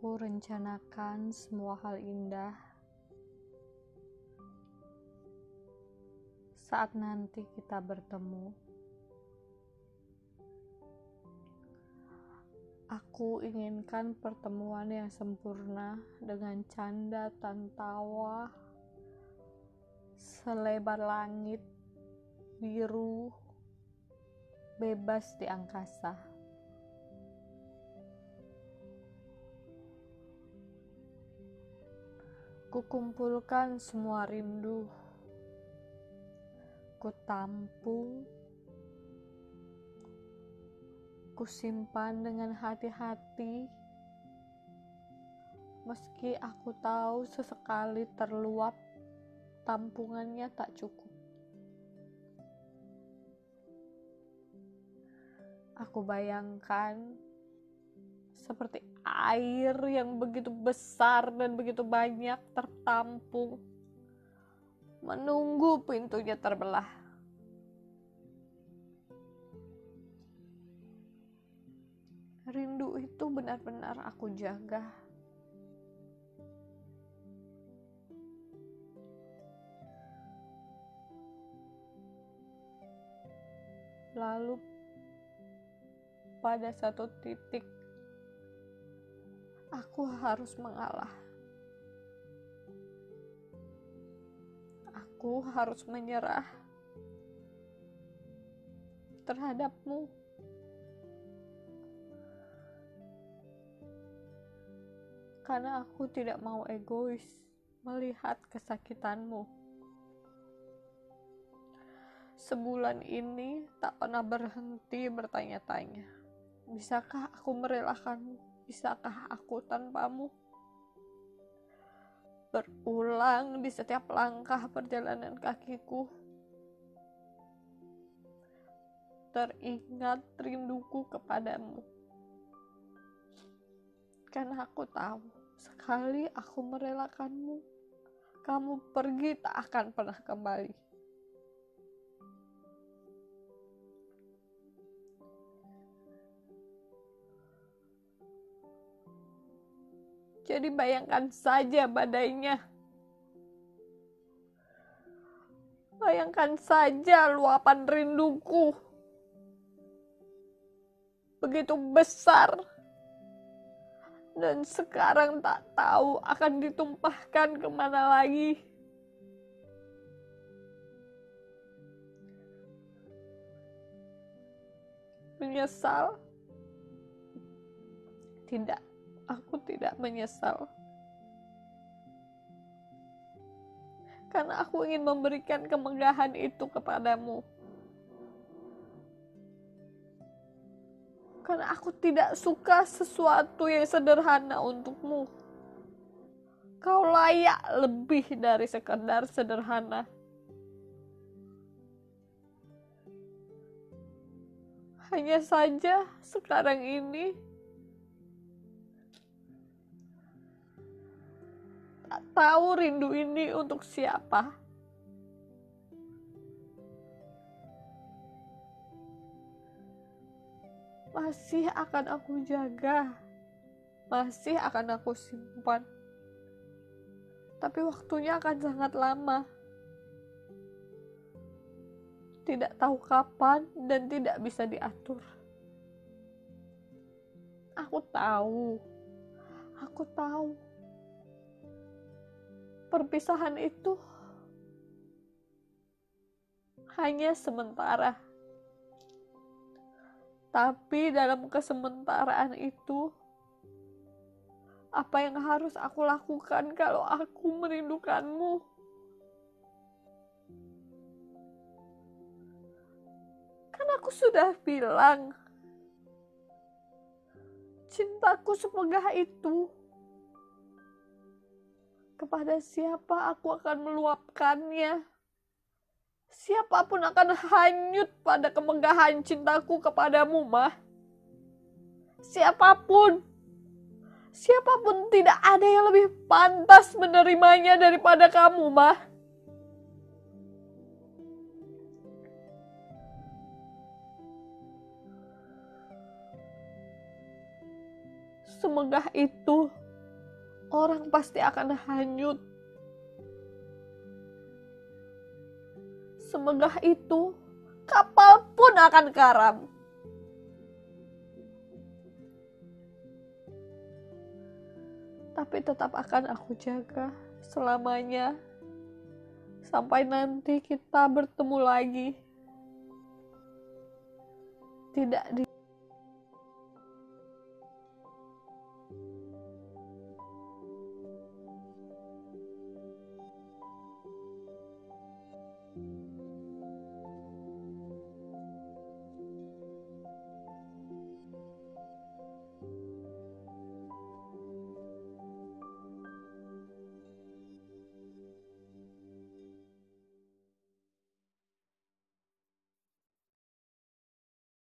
Aku rencanakan semua hal indah saat nanti kita bertemu. Aku inginkan pertemuan yang sempurna dengan canda dan tawa selebar langit biru bebas di angkasa. Kukumpulkan semua rindu. Ku tampung, ku simpan dengan hati-hati, meski aku tahu sesekali terluap, tampungannya tak cukup. Aku bayangkan seperti air yang begitu besar dan begitu banyak tertampung menunggu pintunya terbelah. Rindu itu benar-benar aku jaga. Lalu pada satu titik aku harus mengalah. aku harus menyerah terhadapmu. Karena aku tidak mau egois melihat kesakitanmu. Sebulan ini tak pernah berhenti bertanya-tanya. Bisakah aku merelakanmu? Bisakah aku tanpamu? berulang di setiap langkah perjalanan kakiku. Teringat rinduku kepadamu. Karena aku tahu, sekali aku merelakanmu, kamu pergi tak akan pernah kembali. Jadi bayangkan saja badainya. Bayangkan saja luapan rinduku. Begitu besar. Dan sekarang tak tahu akan ditumpahkan ke mana lagi. Menyesal? Tidak aku tidak menyesal. Karena aku ingin memberikan kemegahan itu kepadamu. Karena aku tidak suka sesuatu yang sederhana untukmu. Kau layak lebih dari sekedar sederhana. Hanya saja sekarang ini tak tahu rindu ini untuk siapa. Masih akan aku jaga, masih akan aku simpan, tapi waktunya akan sangat lama. Tidak tahu kapan dan tidak bisa diatur. Aku tahu, aku tahu perpisahan itu hanya sementara. Tapi dalam kesementaraan itu, apa yang harus aku lakukan kalau aku merindukanmu? Kan aku sudah bilang, cintaku sepegah itu kepada siapa aku akan meluapkannya. Siapa pun akan hanyut pada kemegahan cintaku kepadamu, mah. Siapa pun, siapa pun tidak ada yang lebih pantas menerimanya daripada kamu, mah. Semegah itu orang pasti akan hanyut. Semegah itu, kapal pun akan karam. Tapi tetap akan aku jaga selamanya. Sampai nanti kita bertemu lagi. Tidak di